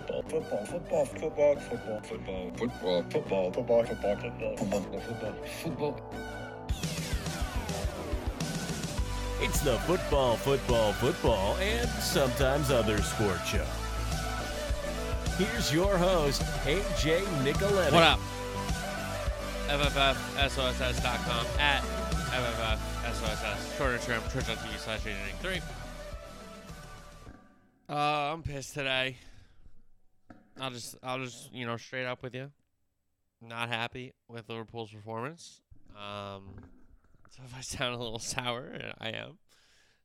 football, football, football, football, football, football, football, football, football, football, football, football, football, football. It's the football, football, football, and sometimes other sport show. Here's your host, AJ Nicoletti. What up? FFFSOSS.com at FFFSOSS. Shorter term, twitch.tv slash 883. Uh, I'm pissed today. I'll just, I'll just, you know, straight up with you. Not happy with Liverpool's performance. Um, so if I sound a little sour, I am.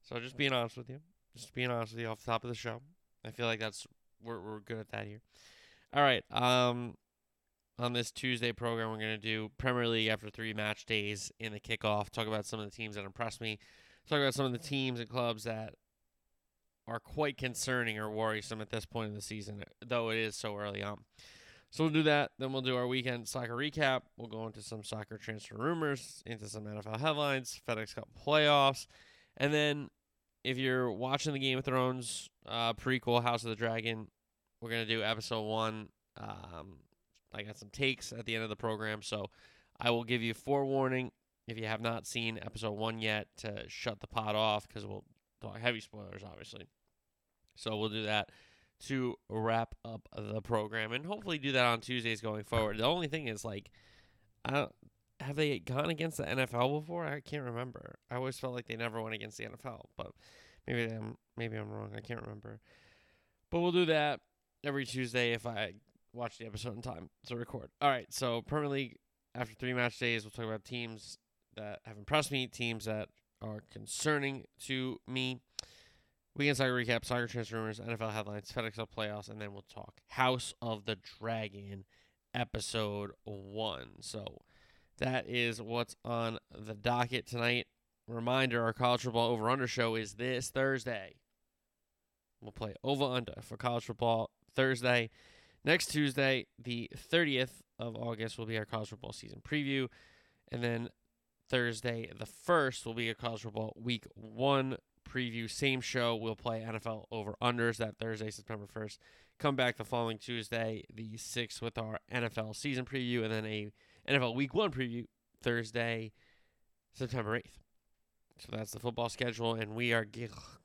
So just being honest with you. Just being honest with you off the top of the show. I feel like that's we're we're good at that here. All right. Um, on this Tuesday program, we're gonna do Premier League after three match days in the kickoff. Talk about some of the teams that impressed me. Talk about some of the teams and clubs that are quite concerning or worrisome at this point in the season, though it is so early on. So we'll do that. Then we'll do our weekend soccer recap. We'll go into some soccer transfer rumors, into some NFL headlines, FedEx Cup playoffs, and then if you're watching the Game of Thrones uh, prequel, House of the Dragon, we're gonna do episode one. Um, I got some takes at the end of the program, so I will give you forewarning if you have not seen episode one yet to shut the pot off because we'll talk heavy spoilers, obviously. So we'll do that to wrap up the program and hopefully do that on Tuesdays going forward. The only thing is like, I don't, have they gone against the NFL before? I can't remember. I always felt like they never went against the NFL, but maybe I'm maybe I'm wrong. I can't remember. But we'll do that every Tuesday if I watch the episode in time to record. All right, so Premier League after three match days, we'll talk about teams that have impressed me, teams that are concerning to me. Weekend soccer recap, soccer transfer rumors, NFL headlines, FedEx Cup playoffs, and then we'll talk House of the Dragon episode one. So that is what's on the docket tonight. Reminder our college football over under show is this Thursday. We'll play over under for college football Thursday. Next Tuesday, the 30th of August, will be our college football season preview. And then Thursday, the 1st, will be a college football week one preview. Same show. We'll play NFL over unders that Thursday, September 1st. Come back the following Tuesday, the 6th, with our NFL season preview. And then a NFL week one preview Thursday, September 8th. So that's the football schedule. And we are,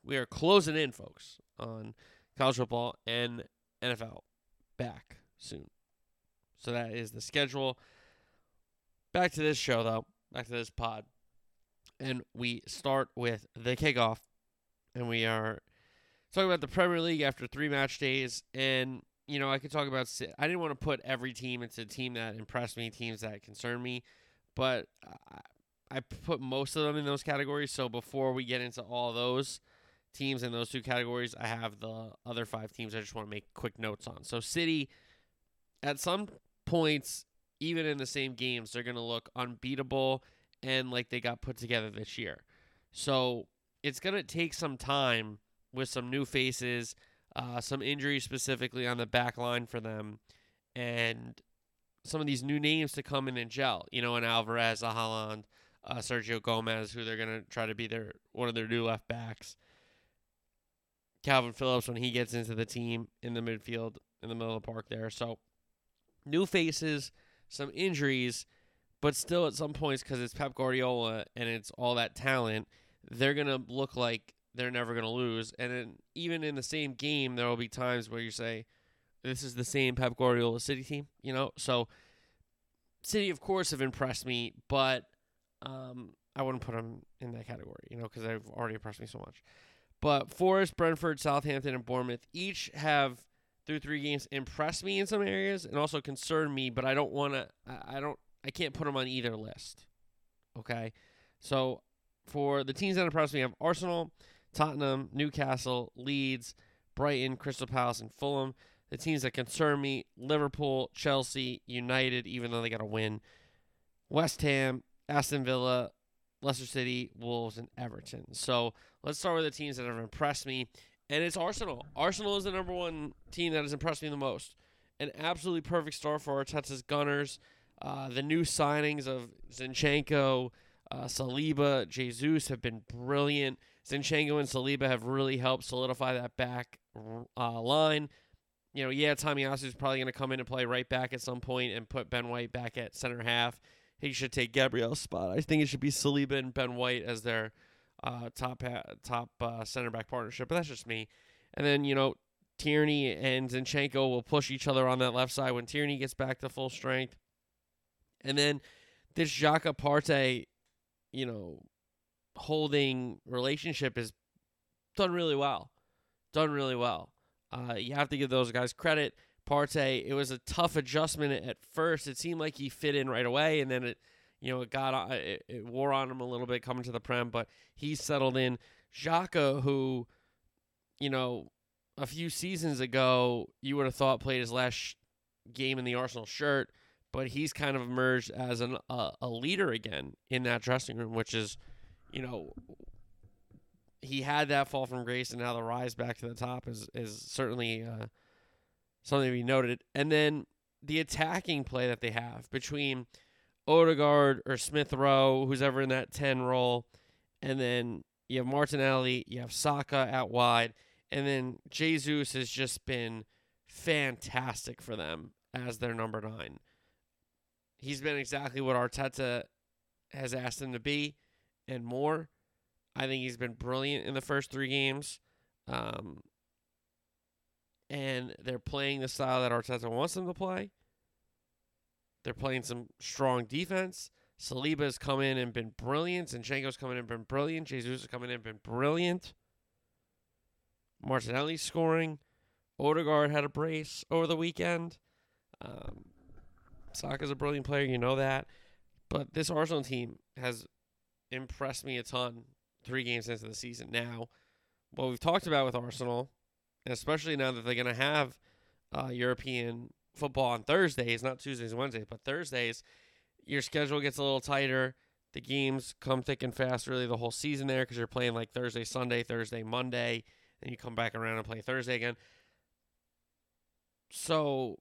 we are closing in, folks, on college football and NFL back soon. So that is the schedule. Back to this show, though. Back to this pod. And we start with the kickoff. And we are talking about the Premier League after three match days. And, you know, I could talk about. I didn't want to put every team into a team that impressed me, teams that concern me. But I put most of them in those categories. So before we get into all those teams in those two categories, I have the other five teams I just want to make quick notes on. So City, at some points, even in the same games, they're going to look unbeatable and like they got put together this year. So it's going to take some time with some new faces, uh, some injuries specifically on the back line for them, and some of these new names to come in and gel. You know, an Alvarez, a Haaland, uh, Sergio Gomez, who they're going to try to be their one of their new left backs. Calvin Phillips when he gets into the team in the midfield in the middle of the park there. So new faces, some injuries, but still at some points because it's Pep Guardiola and it's all that talent, they're gonna look like they're never gonna lose. And then even in the same game, there will be times where you say, "This is the same Pep Guardiola City team," you know. So City, of course, have impressed me, but um, I wouldn't put them in that category, you know, because they've already impressed me so much. But Forest, Brentford, Southampton, and Bournemouth each have through three games impressed me in some areas and also concerned me. But I don't want to. I don't. I can't put them on either list. Okay, so for the teams that impressed me, have Arsenal, Tottenham, Newcastle, Leeds, Brighton, Crystal Palace, and Fulham. The teams that concern me: Liverpool, Chelsea, United. Even though they got to win, West Ham, Aston Villa, Leicester City, Wolves, and Everton. So let's start with the teams that have impressed me. And it's Arsenal. Arsenal is the number one team that has impressed me the most. An absolutely perfect start for Arteta's Gunners. Uh, the new signings of Zinchenko, uh, Saliba, Jesus have been brilliant. Zinchenko and Saliba have really helped solidify that back uh, line. you know, yeah, Tomiyasu is probably going to come in and play right back at some point and put Ben White back at center half. He should take Gabriel's spot. I think it should be Saliba and Ben White as their uh, top top uh, center back partnership. But that's just me. And then you know, Tierney and Zinchenko will push each other on that left side when Tierney gets back to full strength. And then this Xhaka Partey, you know, holding relationship is done really well. Done really well. Uh, you have to give those guys credit. Partey, it was a tough adjustment at first. It seemed like he fit in right away, and then it, you know, it got it, it wore on him a little bit coming to the prem, but he settled in. Xhaka, who, you know, a few seasons ago you would have thought played his last game in the Arsenal shirt, but he's kind of emerged as an uh, a leader again in that dressing room, which is, you know, he had that fall from grace, and now the rise back to the top is is certainly uh, something to be noted. And then the attacking play that they have between Odegaard or Smith Rowe, who's ever in that ten role, and then you have Martinelli, you have Saka out wide, and then Jesus has just been fantastic for them as their number nine. He's been exactly what Arteta has asked him to be and more. I think he's been brilliant in the first three games. Um, and they're playing the style that Arteta wants them to play. They're playing some strong defense. Saliba's come in and been brilliant. Zinchenko's coming in and been brilliant. Jesus is coming in and been brilliant. Martinelli scoring. Odegaard had a brace over the weekend. Um, Saka's a brilliant player, you know that. But this Arsenal team has impressed me a ton three games into the season. Now, what we've talked about with Arsenal, and especially now that they're going to have uh, European football on Thursdays, not Tuesdays and Wednesdays, but Thursdays, your schedule gets a little tighter. The games come thick and fast, really, the whole season there because you're playing like Thursday, Sunday, Thursday, Monday, and you come back around and play Thursday again. So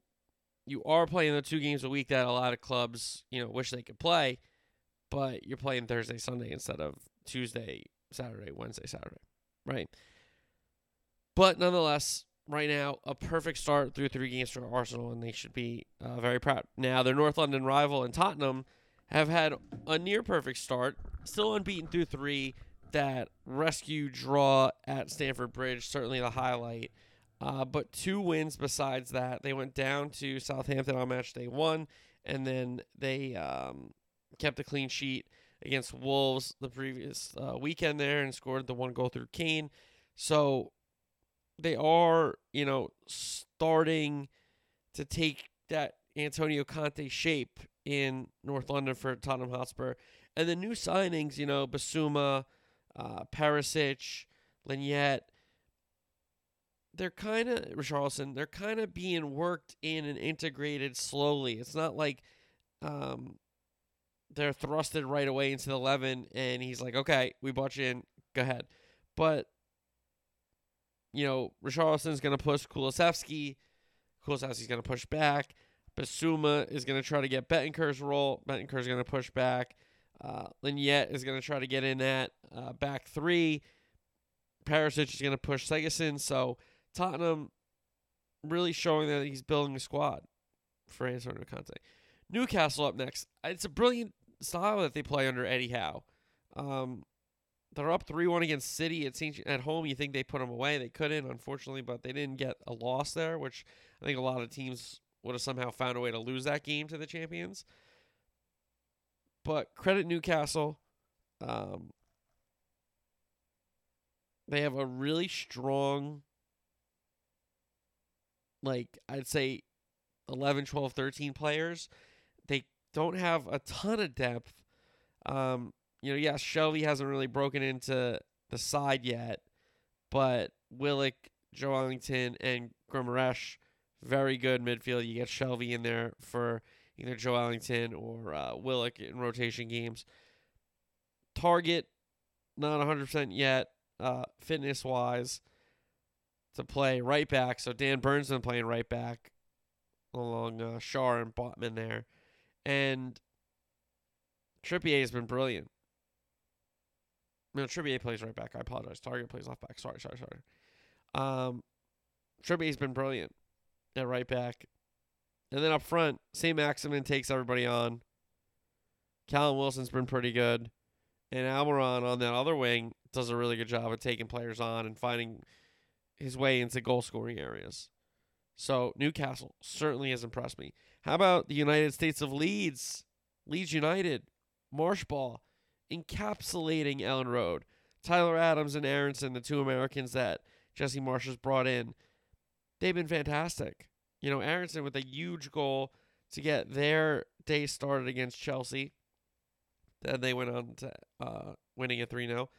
you are playing the two games a week that a lot of clubs, you know, wish they could play, but you're playing Thursday, Sunday instead of Tuesday, Saturday, Wednesday, Saturday, right? But nonetheless, right now, a perfect start through three games for Arsenal, and they should be uh, very proud. Now, their North London rival in Tottenham have had a near perfect start, still unbeaten through three. That rescue draw at Stamford Bridge, certainly the highlight. Uh, but two wins besides that. They went down to Southampton on match day one, and then they um, kept a clean sheet against Wolves the previous uh, weekend there and scored the one goal through Kane. So they are, you know, starting to take that Antonio Conte shape in North London for Tottenham Hotspur. And the new signings, you know, Bissouma, uh, Perisic, Lenglet, they're kind of Richarlison. They're kind of being worked in and integrated slowly. It's not like um, they're thrusted right away into the eleven, and he's like, "Okay, we bought you in. Go ahead." But you know, Richarlison's going to push Kulusevski. Kulusevski's going to push back. Bissouma is going to try to get Bentancur's role. Bentancur's going to push back. Uh, Lenglet is going to try to get in that uh, back three. Perisic is going to push Sessegnon. So Tottenham really showing that he's building a squad for Antonio Conte. Newcastle up next. It's a brilliant style that they play under Eddie Howe. Um, they're up 3 1 against City at, at home. You think they put them away. They couldn't, unfortunately, but they didn't get a loss there, which I think a lot of teams would have somehow found a way to lose that game to the champions. But credit Newcastle. Um, they have a really strong, like, I'd say 11, 12, 13 players. They don't have a ton of depth. Um, you know, yes, Shelvey hasn't really broken into the side yet, but Willock, Joelinton, and Guimaraes, very good midfield. You get Shelvey in there for either Joelinton or uh, Willock in rotation games. Targett, not 100% yet, uh, fitness wise, to play right back. So Dan Burn's been playing right back along uh, Schär and Botman there. And Trippier has been brilliant. No, Trippier plays right back. I apologize. Targett plays left back. Sorry, sorry, sorry. Um, Trippier's been brilliant. at right back. And then up front, St. Maximin takes everybody on. Callum Wilson's been pretty good. And Almiron on that other wing does a really good job of taking players on and finding his way into goal scoring areas. So Newcastle certainly has impressed me. How about the United States of Leeds? Leeds United, Marschball, encapsulating Elland Road. Tyler Adams and Aaronson, the two Americans that Jesse Marsch has brought in, they've been fantastic. You know, Aaronson with a huge goal to get their day started against Chelsea. Then they went on to uh, winning a 3 0.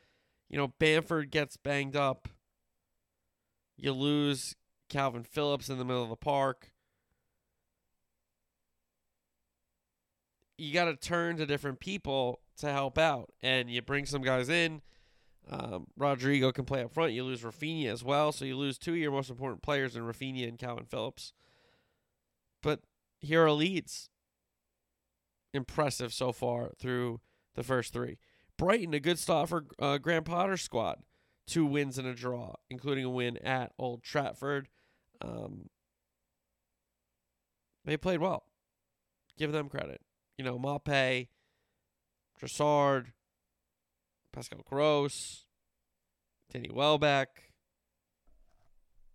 You know, Bamford gets banged up. You lose Calvin Phillips in the middle of the park. You got to turn to different people to help out, and you bring some guys in. Um, Rodrigo can play up front. You lose Raphinha as well, so you lose two of your most important players in Raphinha and Calvin Phillips. But here are Leeds. Impressive so far through the first three. Brighton, a good start for uh, Graham Potter's squad. Two wins and a draw, including a win at Old Trafford. Um, they played well. Give them credit. You know, Maupay, Trossard, Pascal Gross, Danny Welbeck,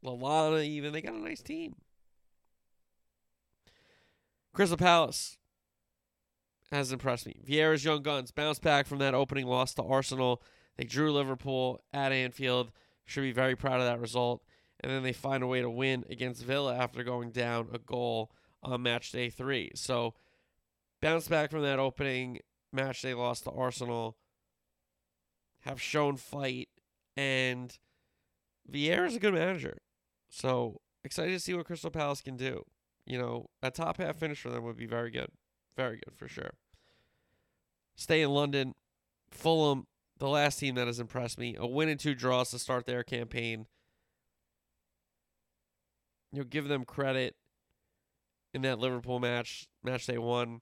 Lallana, even. They got a nice team. Crystal Palace has impressed me. Vieira's young guns bounced back from that opening loss to Arsenal. They drew Liverpool at Anfield. Should be very proud of that result. And then they find a way to win against Villa after going down a goal on match day three. So bounce back from that opening match they lost to Arsenal. Have shown fight and Vieira's a good manager. So excited to see what Crystal Palace can do. You know, a top half finish for them would be very good. Very good for sure. Stay in London. Fulham, the last team that has impressed me. A win and two draws to start their campaign. You know, give them credit in that Liverpool match. Match they won.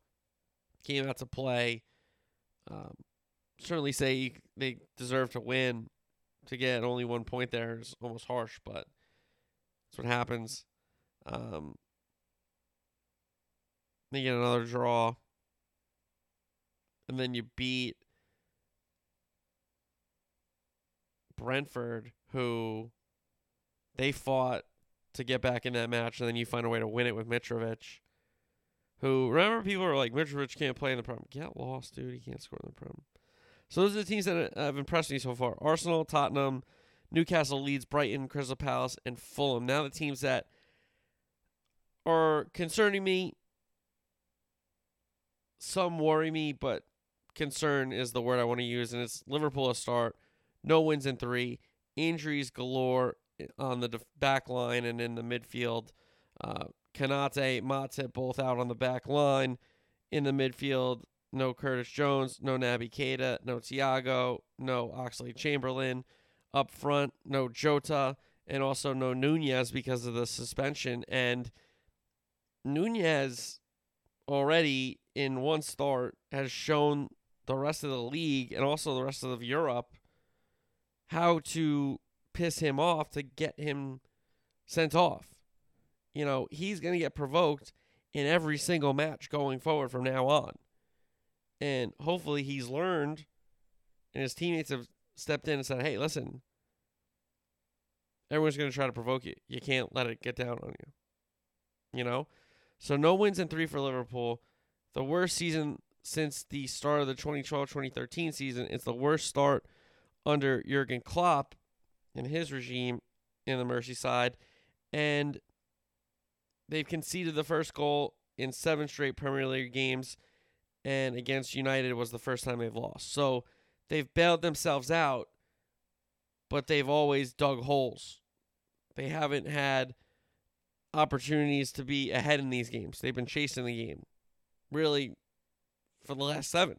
Came out to play. Um, certainly say they deserve to win. To get only one point there is almost harsh, but that's what happens. Um, they get another draw. And then you beat Brentford, who they fought to get back in that match, and then you find a way to win it with Mitrovic. Who remember people are like Mitrovic can't play in the Prem. Get lost, dude. He can't score in the Prem. So those are the teams that have impressed me so far: Arsenal, Tottenham, Newcastle, Leeds, Brighton, Crystal Palace, and Fulham. Now the teams that are concerning me. Some worry me, but concern is the word I want to use, and it's Liverpool a start. No wins in three. Injuries galore on the def- back line and in the midfield. Uh, Konaté, Matip both out on the back line. In the midfield, no Curtis Jones, no Naby Keita, no Thiago, no Oxlade Chamberlain. Up front, no Jota, and also no Nunez because of the suspension. And Nunez already in one start has shown the rest of the league and also the rest of Europe how to piss him off to get him sent off. You know, he's going to get provoked in every single match going forward from now on. And hopefully he's learned and his teammates have stepped in and said, hey, listen, everyone's going to try to provoke you. You can't let it get down on you. You know? So no wins in three for Liverpool. The worst season since the start of the 2012-2013 season. It's the worst start under Jurgen Klopp and his regime in the Merseyside, and they've conceded the first goal in seven straight Premier League games, and against United was the first time they've lost. So they've bailed themselves out, but they've always dug holes. They haven't had opportunities to be ahead in these games. They've been chasing the game. Really for the last seven.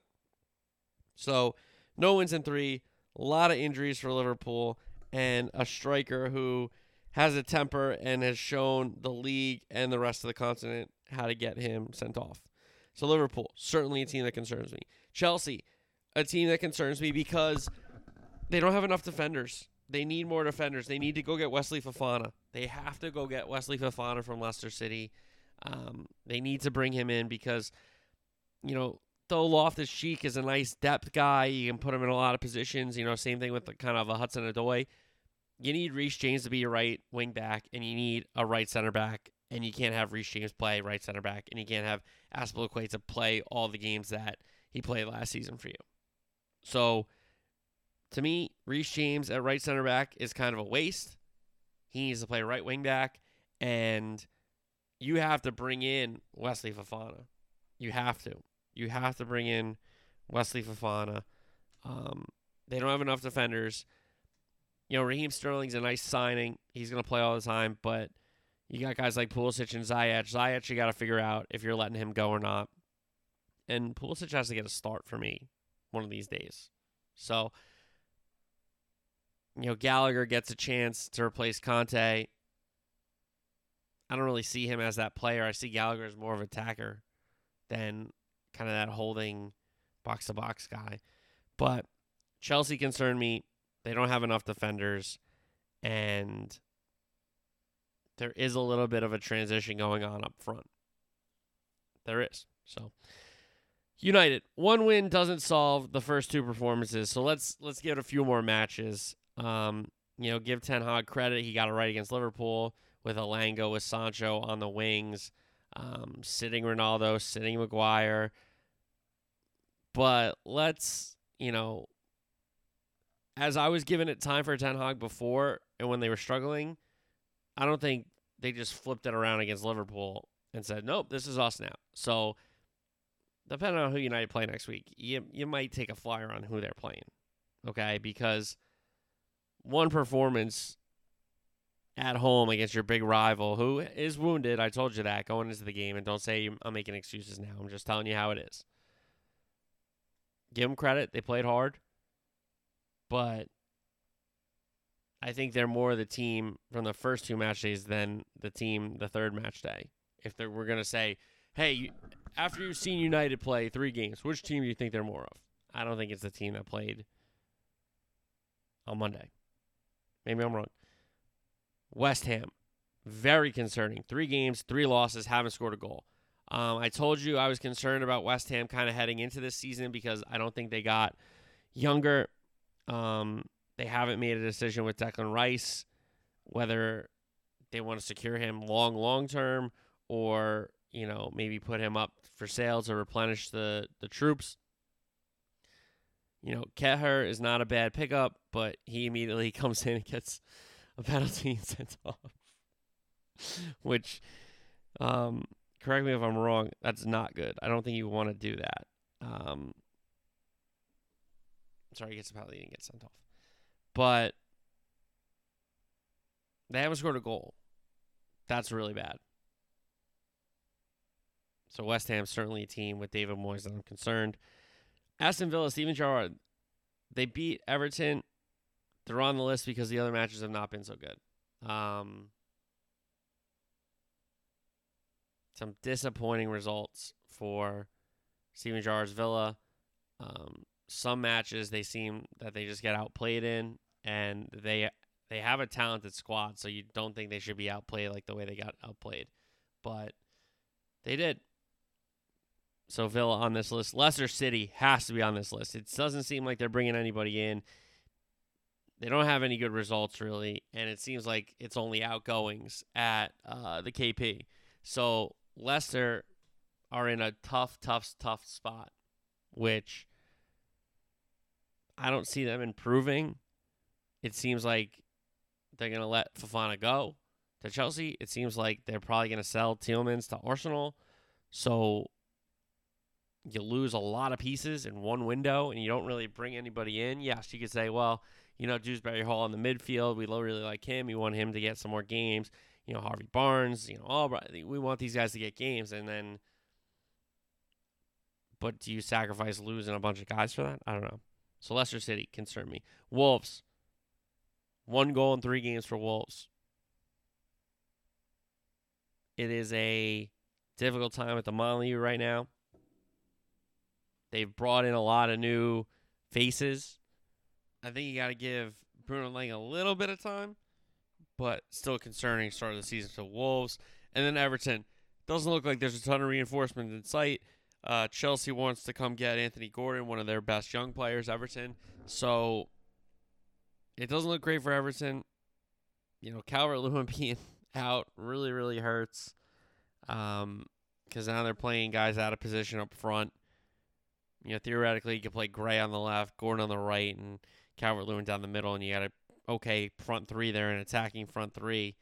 So no wins in three, a lot of injuries for Liverpool, and a striker who has a temper and has shown the league and the rest of the continent how to get him sent off. So Liverpool, certainly a team that concerns me. Chelsea, a team that concerns me because they don't have enough defenders. They need more defenders. They need to go get Wesley Fofana. They have to go get Wesley Fofana from Leicester City. Um, they need to bring him in because, you know, though Loftus Cheek is a nice depth guy, you can put him in a lot of positions. You know, same thing with the, kind of a Hudson Odoi. You need Reece James to be your right wing back, and you need a right center back, and you can't have Reece James play right center back, and you can't have Azpilicueta play all the games that he played last season for you. So, to me, Reece James at right center back is kind of a waste. He needs to play right wing back, and you have to bring in Wesley Fofana. You have to. You have to bring in Wesley Fofana. Um, they don't have enough defenders. You know, Raheem Sterling's a nice signing. He's going to play all the time, but you got guys like Pulisic and Ziyech. Ziyech, you got to figure out if you're letting him go or not. And Pulisic has to get a start for me one of these days. So, you know, Gallagher gets a chance to replace Kanté. I don't really see him as that player. I see Gallagher as more of an attacker than kind of that holding box to box guy. But Chelsea concern me. They don't have enough defenders, and there is a little bit of a transition going on up front. There is. So United, one win doesn't solve the first two performances. So let's let's give it a few more matches. Um, you know, give Ten Hag credit. He got it right against Liverpool with Elanga, with Sancho on the wings, um, sitting Ronaldo, sitting Maguire. But let's, you know, as I was giving it time for Ten Hag before and when they were struggling, I don't think they just flipped it around against Liverpool and said, nope, this is us now. So, depending on who United play next week, you, you might take a flyer on who they're playing. Okay? Because one performance at home against your big rival who is wounded. I told you that going into the game, and don't say I'm making excuses now. I'm just telling you how it is. Give them credit; they played hard, but I think they're more of the team from the first two match days than the team the third match day. If we're gonna say, "Hey, after you've seen United play three games, which team do you think they're more of?" I don't think it's the team that played on Monday. Maybe I'm wrong. West Ham, very concerning. Three games, three losses, haven't scored a goal. Um, I told you I was concerned about West Ham kind of heading into this season because I don't think they got younger. Um, they haven't made a decision with Declan Rice whether they want to secure him long, long term or you know maybe put him up for sale to replenish the the troops. You know, Kelleher is not a bad pickup, but he immediately comes in and gets a penalty and sent off. Which, um, correct me if I'm wrong, that's not good. I don't think you want to do that. Um, sorry, he gets a penalty and gets sent off. But they haven't scored a goal. That's really bad. So West Ham's certainly a team with David Moyes that I'm concerned. Aston Villa, Steven Gerrard, they beat Everton they're on the list because the other matches have not been so good. Um, some disappointing results for Steven Gerrard's Villa. Um, some matches they seem that they just get outplayed in, and they they have a talented squad, so you don't think they should be outplayed like the way they got outplayed, but they did. So Villa on this list. Leicester City has to be on this list. It doesn't seem like they're bringing anybody in. They don't have any good results really, and it seems like it's only outgoings at uh, the KP. So Leicester are in a tough, tough, tough spot, which I don't see them improving. It seems like they're going to let Fofana go to Chelsea. It seems like they're probably going to sell Tielemans to Arsenal. So you lose a lot of pieces in one window and you don't really bring anybody in. Yes, you could say, well, you know, Dewsbury Hall in the midfield. We really like him. We want him to get some more games. You know, Harvey Barnes, you know, all right. We want these guys to get games. And then, but do you sacrifice losing a bunch of guys for that? I don't know. So Leicester City concern me. Wolves, one goal in three games for Wolves. It is a difficult time at the Molineux right now. They've brought in a lot of new faces I think you got to give Bruno Lage a little bit of time, but still concerning start of the season for Wolves. And then Everton doesn't look like there's a ton of reinforcement in sight. Uh, Chelsea wants to come get Anthony Gordon, one of their best young players, Everton. So it doesn't look great for Everton. You know, Calvert Lewin being out really, really hurts. Um, because now they're playing guys out of position up front. You know, theoretically, you could play Gray on the left, Gordon on the right, and Calvert Lewin down the middle, and you got a okay front three there, an attacking front three.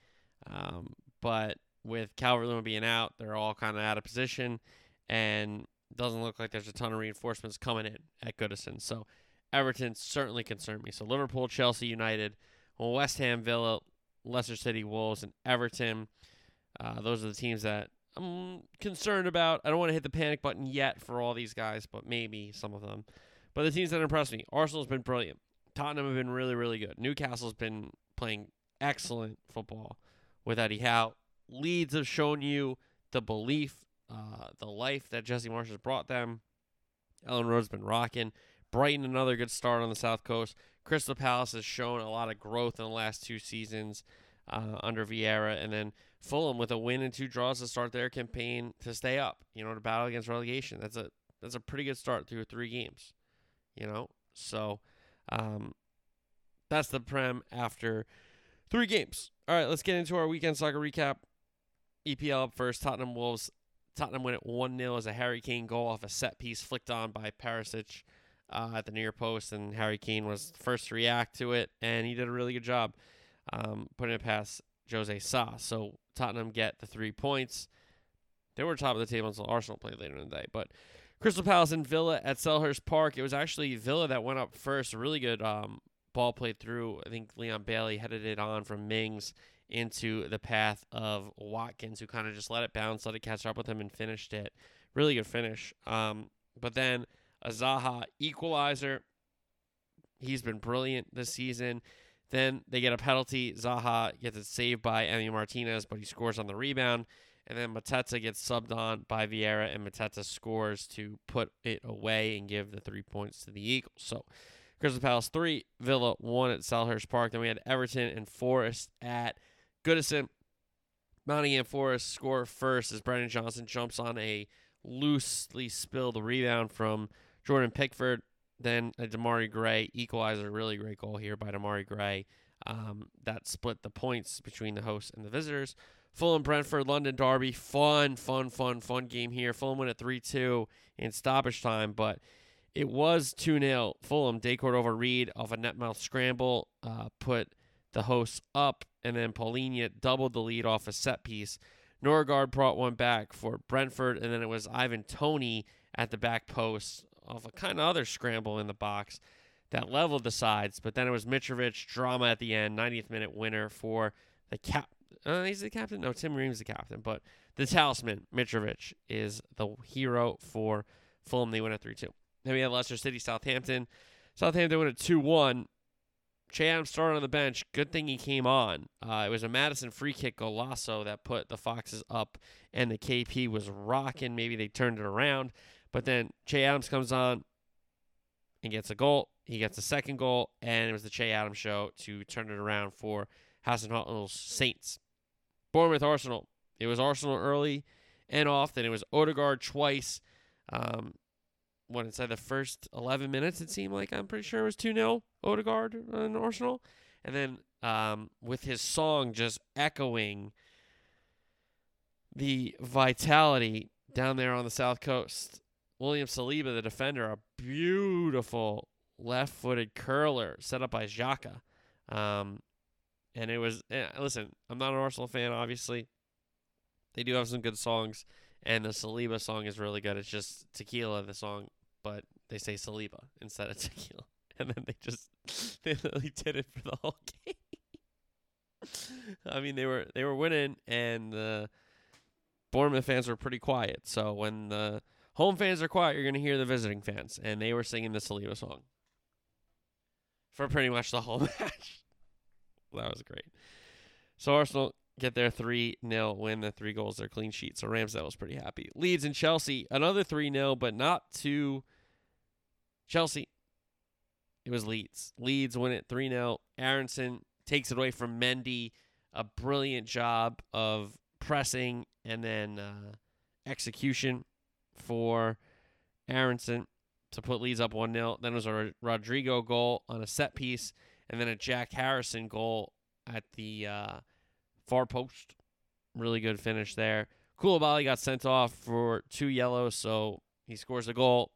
Um, but with Calvert Lewin being out, they're all kind of out of position, and doesn't look like there's a ton of reinforcements coming in at Goodison. So Everton certainly concerned me. So Liverpool, Chelsea, United, West Ham, Villa, Leicester City, Wolves, and Everton. Uh, those are the teams that I'm concerned about. I don't want to hit the panic button yet for all these guys, but maybe some of them. But the teams that impressed me, Arsenal's been brilliant. Tottenham have been really, really good. Newcastle's been playing excellent football with Eddie Howe. Leeds have shown you the belief, uh, the life that Jesse Marsch has brought them. Elland Road's been rocking. Brighton, another good start on the South Coast. Crystal Palace has shown a lot of growth in the last two seasons uh, under Vieira. And then Fulham with a win and two draws to start their campaign to stay up, you know, to battle against relegation. That's a that's a pretty good start through three games. You know? So um, that's the Prem after three games. All right, let's get into our weekend soccer recap. EPL up first. Tottenham Wolves. Tottenham win it 1 0 as a Harry Kane goal off a set piece flicked on by Perisic uh, at the near post. And Harry Kane was first to react to it, and he did a really good job um, putting it past Jose Sa. So Tottenham get the three points. They were top of the table until Arsenal played later in the day. But Crystal Palace and Villa at Selhurst Park. It was actually Villa that went up first. Really good um, ball played through. I think Leon Bailey headed it on from Mings into the path of Watkins, who kind of just let it bounce, let it catch up with him, and finished it. Really good finish. Um, but then a Zaha equalizer. He's been brilliant this season. Then they get a penalty. Zaha gets it saved by Emi Martinez, but he scores on the rebound. And then Mateta gets subbed on by Vieira, and Mateta scores to put it away and give the three points to the Eagles. So Crystal Palace 3, Villa 1 at Selhurst Park. Then we had Everton and Forest at Goodison. Nottingham Forest score first as Brennan Johnson jumps on a loosely spilled rebound from Jordan Pickford. Then a Demarai Gray equalizer, really great goal here by Demarai Gray. Um, that split the points between the hosts and the visitors. Fulham Brentford London Derby, fun, fun, fun, fun game here. Fulham win at 3 2 in stoppage time, but it was 2 0. Fulham, De Cordova-Reid off a net mouth scramble, uh, put the hosts up, and then Palhinha doubled the lead off a set piece. Nørgaard brought one back for Brentford, and then it was Ivan Toney at the back post of a kind of other scramble in the box that leveled the sides. But then it was Mitrovic drama at the end, 90th minute winner for the cap. Uh, he's the captain. No, Tim Ream's the captain, but the talisman Mitrovic is the hero for Fulham. They win at three two. Then we have Leicester City, Southampton. Southampton win at two one. Che Adams started on the bench. Good thing he came on. Uh, it was a Maddison free kick golazo that put the Foxes up, and the KP was rocking. Maybe they turned it around. But then Che Adams comes on and gets a goal. He gets a second goal, and it was the Che Adams show to turn it around for Hasenhüttl's Saints. Bournemouth Arsenal. It was Arsenal early and often. It was Odegaard twice. Um, when inside the first 11 minutes, it seemed like I'm pretty sure it was 2 0 Odegaard and Arsenal. And then um, with his song just echoing the vitality down there on the South Coast. William Saliba, the defender, a beautiful left-footed curler set up by Xhaka. Um, and it was eh, listen, I'm not an Arsenal fan, obviously. They do have some good songs, and the Saliba song is really good. It's just tequila, the song, but they say Saliba instead of tequila, and then they just they literally did it for the whole game. I mean, they were they were winning, and the Bournemouth fans were pretty quiet. So when the home fans are quiet, you're gonna hear the visiting fans, and they were singing the Saliba song for pretty much the whole match. That was great. So Arsenal get their 3 0 win, the three goals, their clean sheet. So Ramsdale was pretty happy. Leeds and Chelsea, another 3 0, but not to Chelsea. It was Leeds. Leeds win it 3 0. Aaronson takes it away from Mendy. a brilliant job of pressing and then uh, execution for Aaronson to put Leeds up 1 0. Then was a Rodrigo goal on a set piece, and then a Jack Harrison goal at the uh, far post. Really good finish there. Koulibaly got sent off for two yellows, so he scores a goal.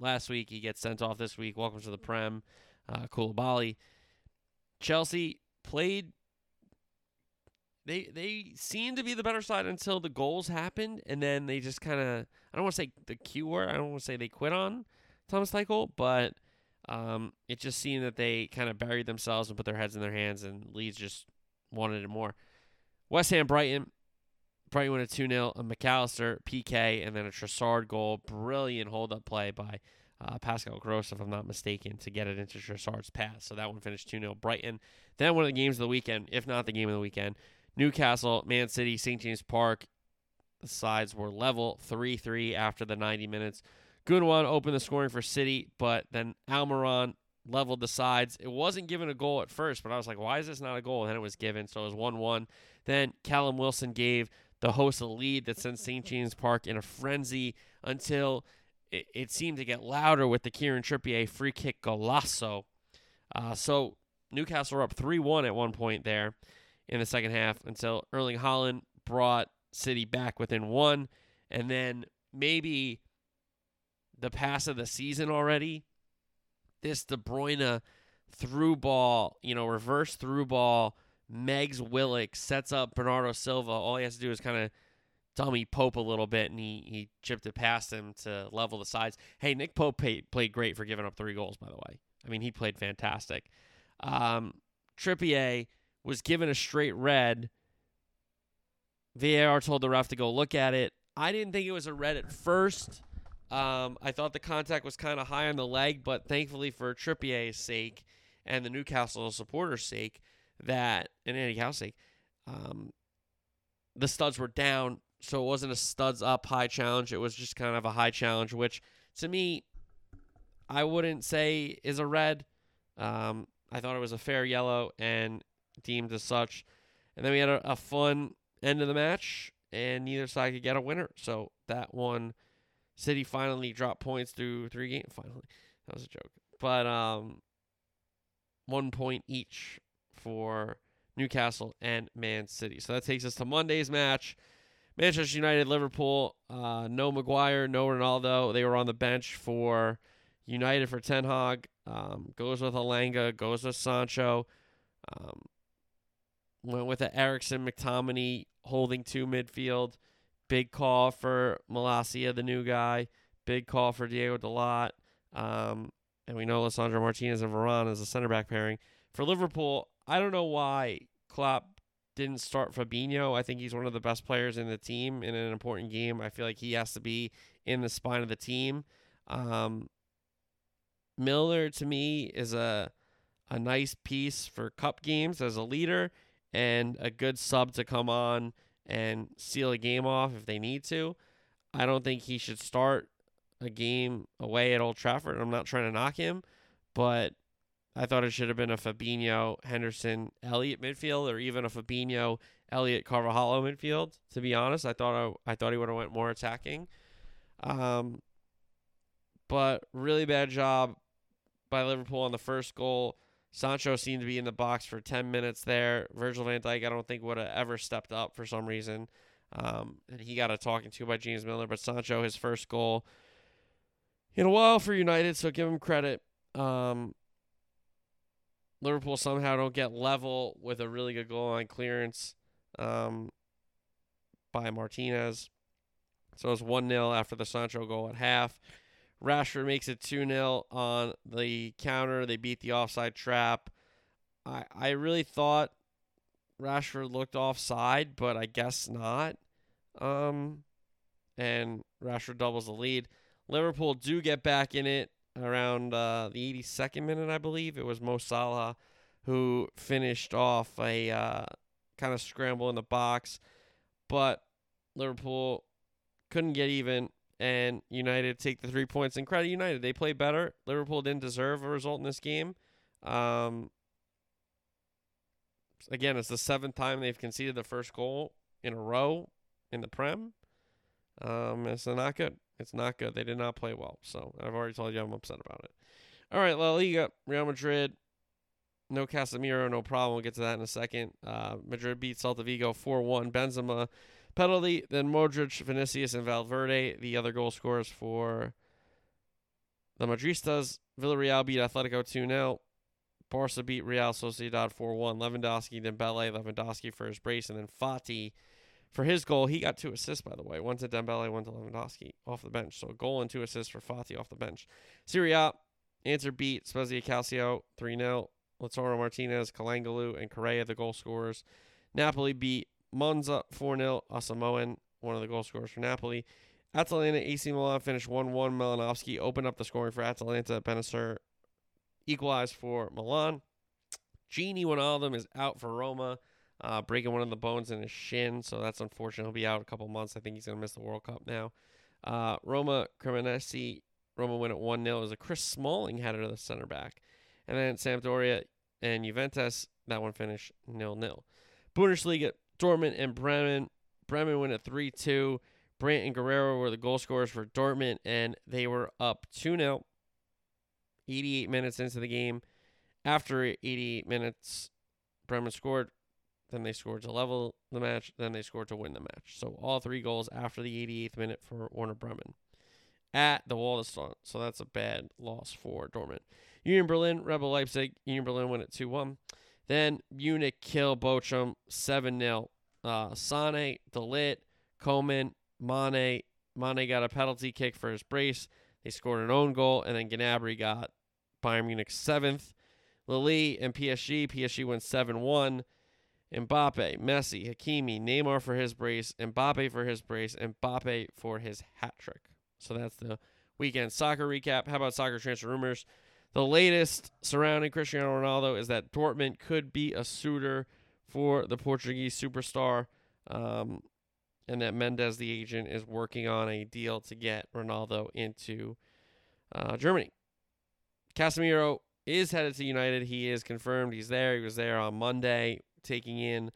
Last week, he gets sent off this week. Welcome to the Prem, uh, Koulibaly. Chelsea played. They they seemed to be the better side until the goals happened, and then they just kind of I don't want to say the Q word. I don't want to say they quit on Thomas Tuchel, but um, it just seemed that they kind of buried themselves and put their heads in their hands, and Leeds just wanted it more. West Ham Brighton. Brighton win a 2 0. A Mac Allister PK and then a Trossard goal. Brilliant hold up play by uh, Pascal Gross, if I'm not mistaken, to get it into Trossard's pass. So that one finished 2 0 Brighton. Then one of the games of the weekend, if not the game of the weekend, Newcastle, Man City, St. James Park. The sides were level 3 3 after the 90 minutes. Gundogan opened the scoring for City, but then Almiron leveled the sides. It wasn't given a goal at first, but I was like, why is this not a goal? And then it was given, so it was 1 1. Then Callum Wilson gave the host a lead that sent St. James Park in a frenzy until it, it, seemed to get louder with the Kieran Trippier free kick golazo. Uh, so Newcastle were up 3 1 at one point there in the second half until Erling Haaland brought City back within one. And then maybe the pass of the season already. This De Bruyne through ball, you know, reverse through ball Megs Willock sets up Bernardo Silva. All he has to do is kind of dummy Pope a little bit, and he, he chipped it past him to level the sides. Hey, Nick Pope played, great for giving up three goals, by the way. I mean, he played fantastic. Um, Trippier was given a straight red. VAR told the ref to go look at it. I didn't think it was a red at first. Um, I thought the contact was kind of high on the leg, but thankfully for Trippier's sake and the Newcastle supporters' sake, that and Eddie Howe's sake, um, the studs were down, so it wasn't a studs up high challenge. It was just kind of a high challenge, which to me, I wouldn't say is a red. Um, I thought it was a fair yellow and deemed as such. And then we had a, a fun end of the match, and neither side could get a winner. So that one, City finally dropped points through three games. Finally, that was a joke, but um, one point each for Newcastle and Man City. So that takes us to Monday's match. Manchester United, Liverpool. Uh, no Maguire, no Ronaldo. They were on the bench for United for Ten Hag. Um, goes with Elanga, goes with Sancho. Um, went with the Eriksen McTominay holding two midfield. Big call for Malacia, the new guy. Big call for Diogo Dalot. Um, and we know Lisandro Martinez and Varane as a center back pairing. For Liverpool, I don't know why Klopp didn't start Fabinho. I think he's one of the best players in the team in an important game. I feel like he has to be in the spine of the team. Um, Milner to me is a a nice piece for cup games as a leader and a good sub to come on and seal a game off if they need to. I don't think he should start a game away at Old Trafford. I'm not trying to knock him, but I thought it should have been a Fabinho, Henderson, Elliott midfield, or even a Fabinho, Elliott, Carvalho midfield. To be honest, I thought I, I thought he would have went more attacking. Um, but really bad job by Liverpool on the first goal. Sancho seemed to be in the box for 10 minutes there. Virgil van Dijk, I don't think would have ever stepped up for some reason. Um, and he got a talking to by James Milner, But Sancho, his first goal in a while for United, so give him credit. Um, Liverpool somehow don't get level with a really good goal line clearance um, by Martinez. So it's 1 0 after the Sancho goal at half. Rashford makes it 2 0 on the counter. They beat the offside trap. I, I really thought Rashford looked offside, but I guess not. Um, and Rashford doubles the lead. Liverpool do get back in it around uh, the 82nd minute, I believe. It was Mo Salah who finished off a uh, kind of scramble in the box, but Liverpool couldn't get even, and United take the three points. And credit United, they play better. Liverpool didn't deserve a result in this game. Um, again, it's the seventh time they've conceded the first goal in a row in the Prem. Um, it's not good. It's not good. They did not play well. So I've already told you I'm upset about it. All right, La Liga, Real Madrid. No Casemiro, no problem. We'll get to that in a second. Uh, Madrid beat Celta Vigo 4 1. Benzema penalty. Then Modric, Vinicius, and Valverde, the other goal scorers for the Madristas. Villarreal beat Atletico 2 0. Barca beat Real Sociedad 4 1. Lewandowski, then Dembele, Lewandowski for his brace, and then Fati for his goal. He got two assists, by the way. One to Dembele, one to Lewandowski off the bench. So a goal and two assists for Fati off the bench. Serie A, Inter beat Spezia Calcio 3 0. Lautaro Martinez, Calhanoglu, and Correa, the goal scorers. Napoli beat Monza 4 0. Asamoah, one of the goal scorers for Napoli. Atalanta AC Milan finished 1 1. Malinovskyi opened up the scoring for Atalanta. Bennacer equalized for Milan. Gini Wijnaldum is out for Roma, uh, breaking one of the bones in his shin, so that's unfortunate. He'll be out a couple months. I think he's going to miss the World Cup now. Uh, Roma Cremonese, Roma win at 1 0 It was a Chris Smalling header to the center back. And then Sampdoria and Juventus, that one finished 0 0. Bundesliga, Dortmund and Bremen. Bremen win at 3 2. Brandt and Guerrero were the goal scorers for Dortmund, and they were up 2 0. 88 minutes into the game. After 88 minutes, Bremen scored. Then they scored to level the match. Then they scored to win the match. So all three goals after the 88th minute for Werder Bremen at the Waldestone. So that's a bad loss for Dortmund. Union Berlin, Rebel Leipzig. Union Berlin win at 2 1. Then Munich kill Bochum 7 0. Uh, Sane, de Ligt, Coman, Mane. Mane got a penalty kick for his brace. They scored an own goal, and then Gnabry got Bayern Munich seventh. Lille and PSG. PSG went 7 1. Mbappe, Messi, Hakimi, Neymar for his brace, Mbappe for his brace, Mbappe for his hat trick. So that's the weekend soccer recap. How about soccer transfer rumors? The latest surrounding Cristiano Ronaldo is that Dortmund could be a suitor for the Portuguese superstar, um, and that Mendes, the agent, is working on a deal to get Ronaldo into uh, Germany. Casemiro is headed to United. He is confirmed. He's there. He was there on Monday, taking in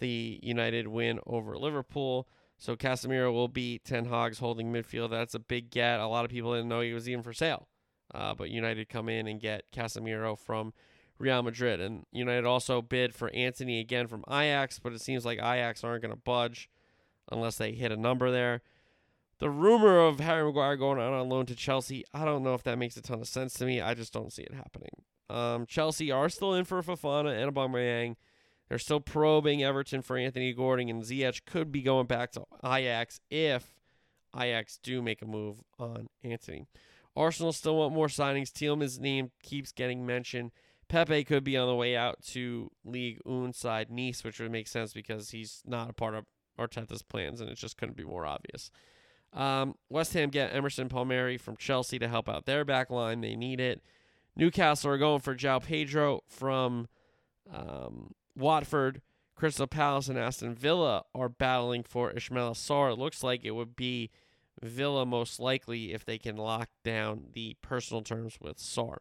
the United win over Liverpool. So Casemiro will be Ten Hag's holding midfield. That's a big get. A lot of people didn't know he was even for sale. Uh, but United come in and get Casemiro from Real Madrid. And United also bid for Antony again from Ajax, but it seems like Ajax aren't going to budge unless they hit a number there. The rumor of Harry Maguire going out on loan to Chelsea, I don't know if that makes a ton of sense to me. I just don't see it happening. Um, Chelsea are still in for Fofana and Aubameyang. They're still probing Everton for Anthony Gordon, and Ziyech could be going back to Ajax if Ajax do make a move on Antony. Arsenal still want more signings. Tielemans' name keeps getting mentioned. Pepe could be on the way out to League One side Nice, which would make sense because he's not a part of Arteta's plans, and it just couldn't be more obvious. Um, West Ham get Emerson Palmieri from Chelsea to help out their back line. They need it. Newcastle are going for João Pedro from um, Watford. Crystal Palace and Aston Villa are battling for Ismaila Sarr. It looks like it would be Villa most likely if they can lock down the personal terms with Sarr.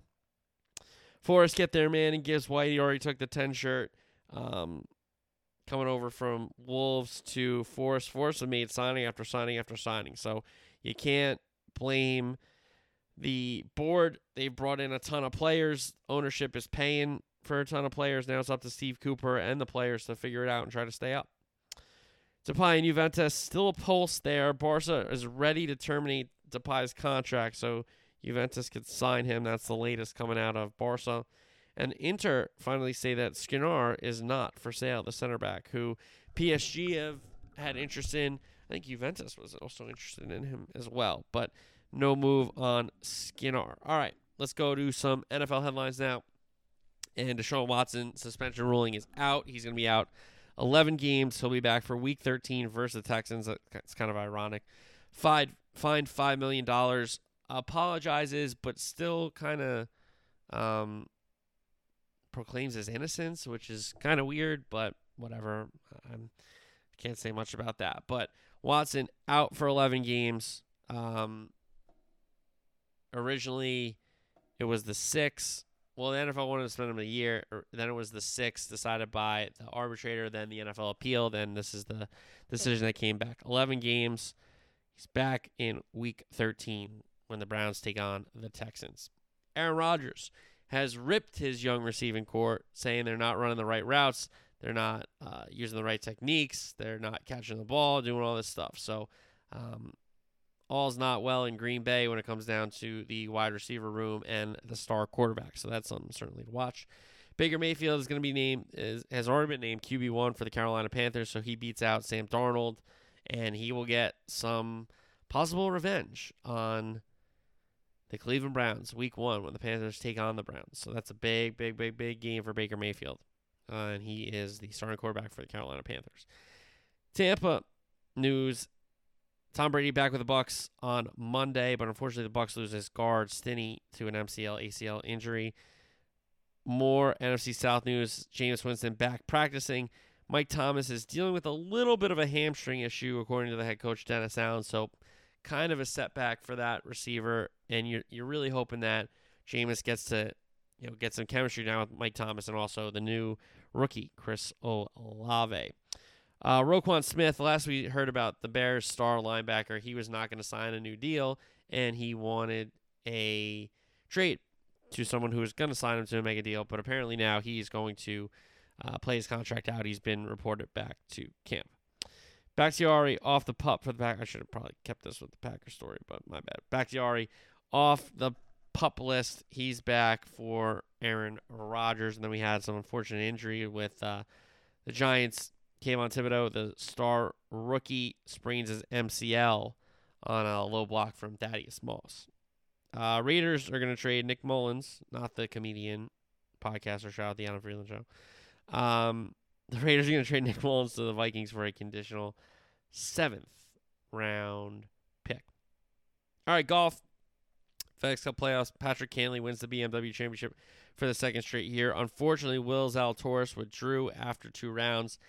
Forest get their man and Gibbs-White. He already took the 10 shirt. Um, coming over from Wolves to Forest. Forest have made signing after signing after signing. So you can't blame the board. They've brought in a ton of players. Ownership is paying for a ton of players. Now it's up to Steve Cooper and the players to figure it out and try to stay up. Depay and Juventus still a pulse there. Barca is ready to terminate Depay's contract, so Juventus could sign him. That's the latest coming out of Barca. And Inter finally say that Skriniar is not for sale, the center back, who PSG have had interest in. I think Juventus was also interested in him as well, but no move on Skriniar. All right, let's go to some NFL headlines now. And Deshaun Watson suspension ruling is out. He's going to be out 11 games. He'll be back for Week 13 versus the Texans. It's kind of ironic. Fine, fined five million dollars. Apologizes, but still kind of um, proclaims his innocence, which is kind of weird, but whatever. I can't say much about that. But Watson out for 11 games. Um, originally, it was the six well, the NFL wanted to spend him a year. Then it was the six decided by the arbitrator. Then the NFL appeal. Then this is the decision that came back. Eleven games. He's back in Week 13 when the Browns take on the Texans. Aaron Rodgers has ripped his young receiving corps, saying they're not running the right routes, they're not uh, using the right techniques, they're not catching the ball, doing all this stuff. So, um, all's not well in Green Bay when it comes down to the wide receiver room and the star quarterback. So that's something certainly to watch. Baker Mayfield is going to be named is, has already been named QB one for the Carolina Panthers, so he beats out Sam Darnold, and he will get some possible revenge on the Cleveland Browns week one when the Panthers take on the Browns. So that's a big, big, big, big game for Baker Mayfield. Uh, and he is the starting quarterback for the Carolina Panthers. Tampa news. Tom Brady back with the Bucs on Monday, but unfortunately the Bucs lose his guard Stinnie to an MCL ACL injury. More NFC South news. Jameis Winston back practicing. Mike Thomas is dealing with a little bit of a hamstring issue, according to the head coach Dennis Allen. So kind of a setback for that receiver, and you're you're really hoping that Jameis gets to you know get some chemistry now with Mike Thomas and also the new rookie Chris Olave. Uh, Roquan Smith. Last we heard about the Bears' star linebacker, he was not going to sign a new deal, and he wanted a trade to someone who was going to sign him to make a deal. But apparently now he's going to uh, play his contract out. He's been reported back to camp. Bakhtiari off the pup for the pack. I should have probably kept this with the Packer story, but my bad. Bakhtiari off the pup list. He's back for Aaron Rodgers. And then we had some unfortunate injury with uh, the Giants. Kayvon Thibodeaux, the star rookie, sprains his MCL on a low block from Thaddeus Moss. Uh, Raiders are going to trade Nick Mullens, not the comedian podcaster. Shout out the Adam Friedland show. Um, the Raiders are going to trade Nick Mullens to the Vikings for a conditional seventh round pick. All right, golf. FedEx Cup playoffs. Patrick Cantlay wins the BMW Championship for the second straight year. Unfortunately, Will Zalatoris withdrew after two rounds.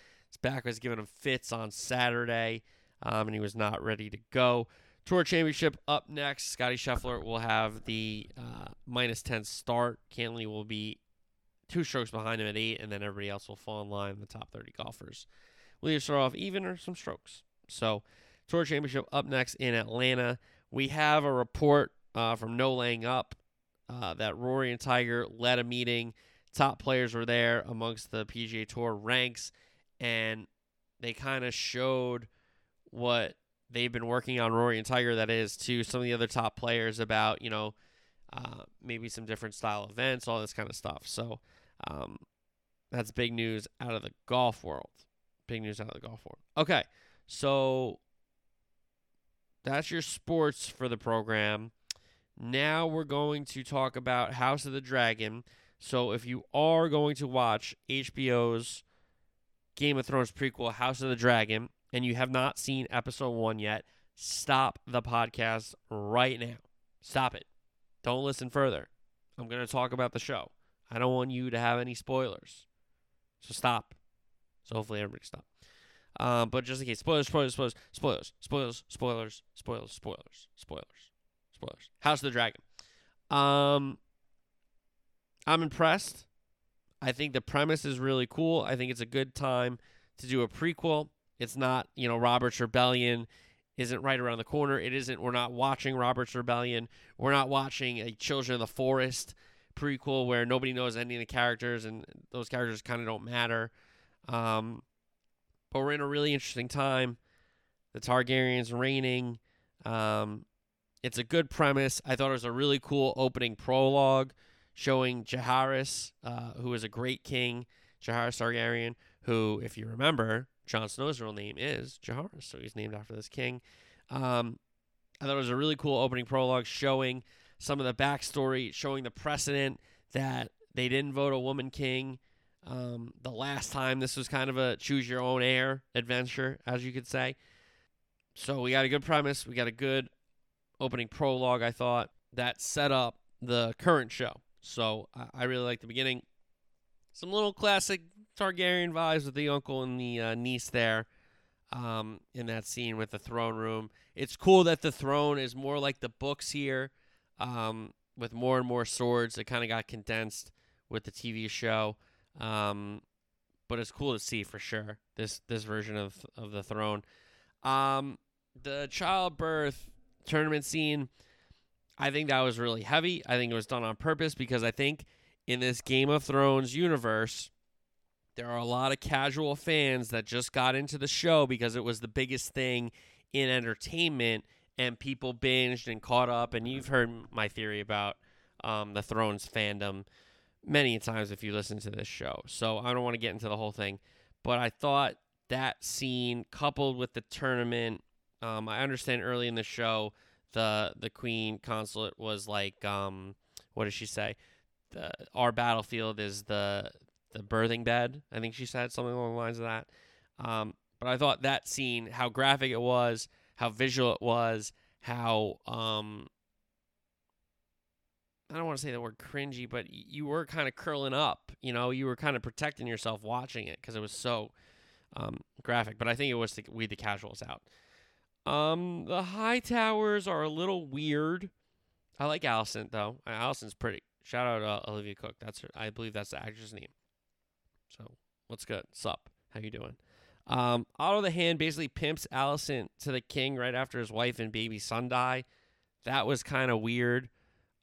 Back was giving him fits on Saturday, um, and he was not ready to go. Tour Championship up next. Scotty Scheffler will have the uh, minus 10 start. Cantlay will be two strokes behind him at eight, and then everybody else will fall in line. The top 30 golfers will either start off even or some strokes. So, Tour Championship up next in Atlanta. We have a report uh, from No Laying Up uh, that Rory and Tiger led a meeting. Top players were there amongst the PGA Tour ranks, and they kind of showed what they've been working on Rory and Tiger. That is to some of the other top players about you know uh, maybe some different style events, all this kind of stuff. So um, that's big news out of the golf world. Big news out of the golf world. Okay, so that's your sports for the program. Now we're going to talk about House of the Dragon. So if you are going to watch HBO's Game of Thrones prequel, House of the Dragon, and you have not seen episode one yet, stop the podcast right now. Stop it. Don't listen further. I'm going to talk about the show. I don't want you to have any spoilers. So stop. So hopefully everybody stop. Um, but just in case, spoilers, spoilers, spoilers, spoilers, spoilers, spoilers, spoilers, spoilers, spoilers, spoilers. House of the Dragon. Um, I'm impressed. I think the premise is really cool. I think it's a good time to do a prequel. It's not, you know, Robert's Rebellion isn't right around the corner. It isn't. We're not watching Robert's Rebellion. We're not watching a Children of the Forest prequel where nobody knows any of the characters and those characters kind of don't matter. Um, but we're in a really interesting time. The Targaryens reigning. Um, it's a good premise. I thought it was a really cool opening prologue showing Jaehaerys, uh, who is a great king, Jaehaerys Targaryen, who, if you remember, Jon Snow's real name is Jaehaerys, so he's named after this king. Um, I thought it was a really cool opening prologue showing some of the backstory, showing the precedent that they didn't vote a woman king um, the last time. This was kind of a choose your own heir adventure, as you could say. So we got a good premise. We got a good opening prologue, I thought, that set up the current show. So I, really like the beginning. Some little classic Targaryen vibes with the uncle and the uh, niece there um, in that scene with the throne room. It's cool that the throne is more like the books here um, with more and more swords. It kind of got condensed with the TV show. Um, but it's cool to see for sure this this version of of the throne. Um, the childbirth tournament scene, I think that was really heavy. I think it was done on purpose because I think in this Game of Thrones universe, there are a lot of casual fans that just got into the show because it was the biggest thing in entertainment and people binged and caught up. And you've heard my theory about um, the Thrones fandom many times if you listen to this show. So I don't want to get into the whole thing. But I thought that scene coupled with the tournament, um, I understand early in the show the the queen consulate was like, um, what does she say? The, our battlefield is the the birthing bed. I think she said something along the lines of that. Um, but I thought that scene, how graphic it was, how visual it was, how um, I don't want to say the word cringy, but you were kind of curling up. You know, you were kind of protecting yourself watching it because it was so um, graphic. But I think it was to weed the casuals out. Um, the Hightowers are a little weird. I like Alicent though. Alicent's pretty. Shout out uh, Olivia Cooke. That's her. I believe that's the actress name. So what's good? Sup? How you doing? Um, Otto the Hand basically pimps Alicent to the king right after his wife and baby son die. That was kind of weird.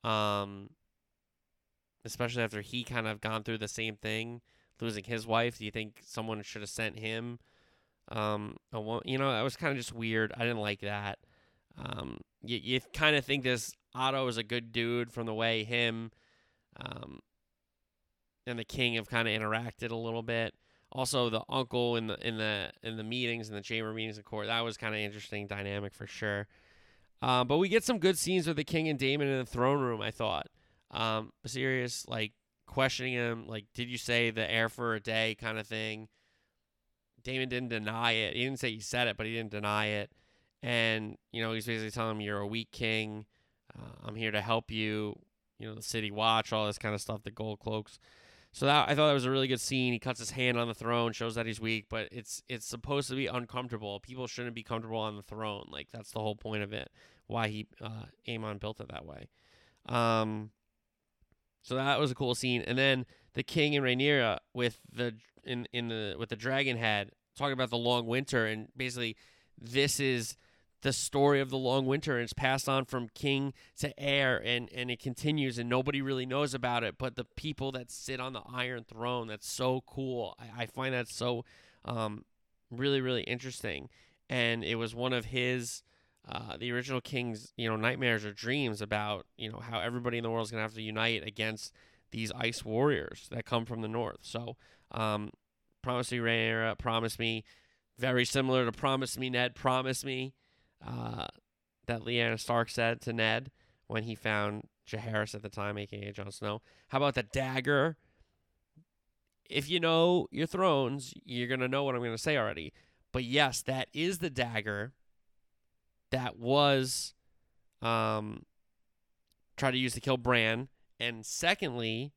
Um, especially after he kind of gone through the same thing, losing his wife. Do you think someone should have sent him? Um, you know, that was kind of just weird. I didn't like that. Um, you, you kind of think this Otto is a good dude from the way him, um, and the king have kind of interacted a little bit. Also, the uncle in the in the in the meetings in the chamber meetings in court that was kind of interesting dynamic for sure. Um, but we get some good scenes with the king and Daemon in the throne room. I thought, um, serious like questioning him, like, did you say the heir for a day kind of thing? Daemon didn't deny it. He didn't say he said it, but he didn't deny it. And you know, he's basically telling him, "You're a weak king. Uh, I'm here to help you." You know, the city watch, all this kind of stuff. The gold cloaks. So that I thought that was a really good scene. He cuts his hand on the throne, shows that he's weak, but it's it's supposed to be uncomfortable. People shouldn't be comfortable on the throne. Like that's the whole point of it. Why he uh, Aemon built it that way. Um, so that was a cool scene. And then the king and Rhaenyra with the in in the with the dragon head talking about the long winter and basically this is the story of the long winter and it's passed on from king to heir and and it continues and nobody really knows about it but the people that sit on the iron throne that's so cool. I, I find that so um, really really interesting. And it was one of his uh, the original king's you know nightmares or dreams about you know how everybody in the world is going to have to unite against these ice warriors that come from the north. So um, promise me Rhaenyra, promise me very similar to promise me ned promise me uh, that Lyanna Stark said to Ned when he found Jaehaerys at the time, aka Jon Snow. How about the dagger? If you know your thrones, you're gonna know what I'm gonna say already. But yes, that is the dagger that was um tried to use to kill Bran. And secondly,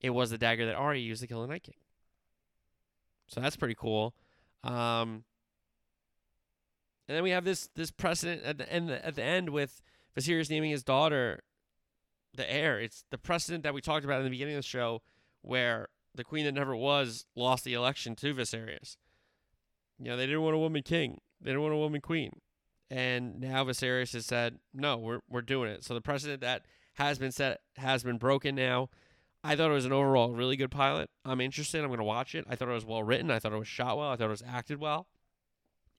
it was the dagger that Arya used to kill the Night King. So that's pretty cool. Um, and then we have this this precedent at the end at the end with Viserys naming his daughter the heir. It's the precedent that we talked about in the beginning of the show, where the queen that never was lost the election to Viserys. You know, they didn't want a woman king. They didn't want a woman queen. And now Viserys has said, no, we're we're doing it. So the precedent that has been set has been broken now. I thought it was an overall really good pilot. I'm interested. I'm going to watch it. I thought it was well written. I thought it was shot well. I thought it was acted well.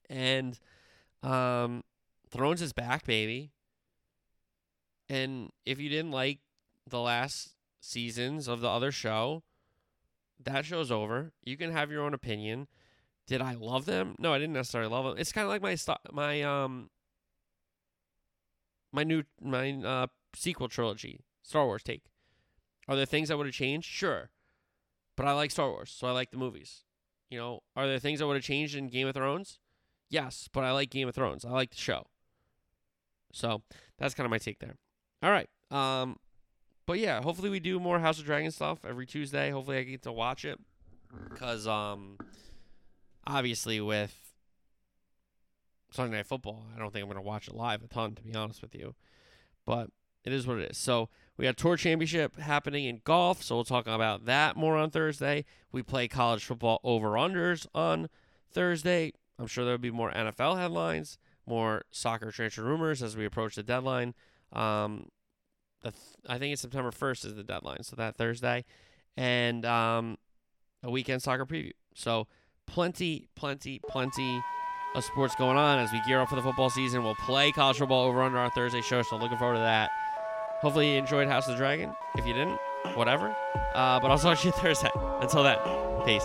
And um, Thrones is back, baby. And if you didn't like the last seasons of the other show, that show's over. You can have your own opinion. Did I love them? No, I didn't necessarily love them. It's kind of like my my um my new my uh sequel trilogy, Star Wars take. Are there things I would have changed? Sure. But I like Star Wars, so I like the movies. You know, are there things I would have changed in Game of Thrones? Yes, but I like Game of Thrones. I like the show. So that's kind of my take there. All right. Um, but yeah, hopefully we do more House of Dragon stuff every Tuesday. Hopefully I get to watch it because um, obviously with Sunday Night Football, I don't think I'm gonna watch it live a ton to be honest with you. But it is what it is. So we got tour championship happening in golf, so we'll talk about that more on Thursday. We play college football over unders on Thursday. I'm sure there'll be more NFL headlines, more soccer transfer rumors as we approach the deadline. Um, the th- I think it's September 1st is the deadline, so that Thursday, and um, a weekend soccer preview. So plenty, plenty, plenty of sports going on as we gear up for the football season. We'll play college football over under our Thursday show, so looking forward to that. Hopefully you enjoyed House of the Dragon. If you didn't, whatever. Uh, but I'll talk to you Thursday. Until then, peace.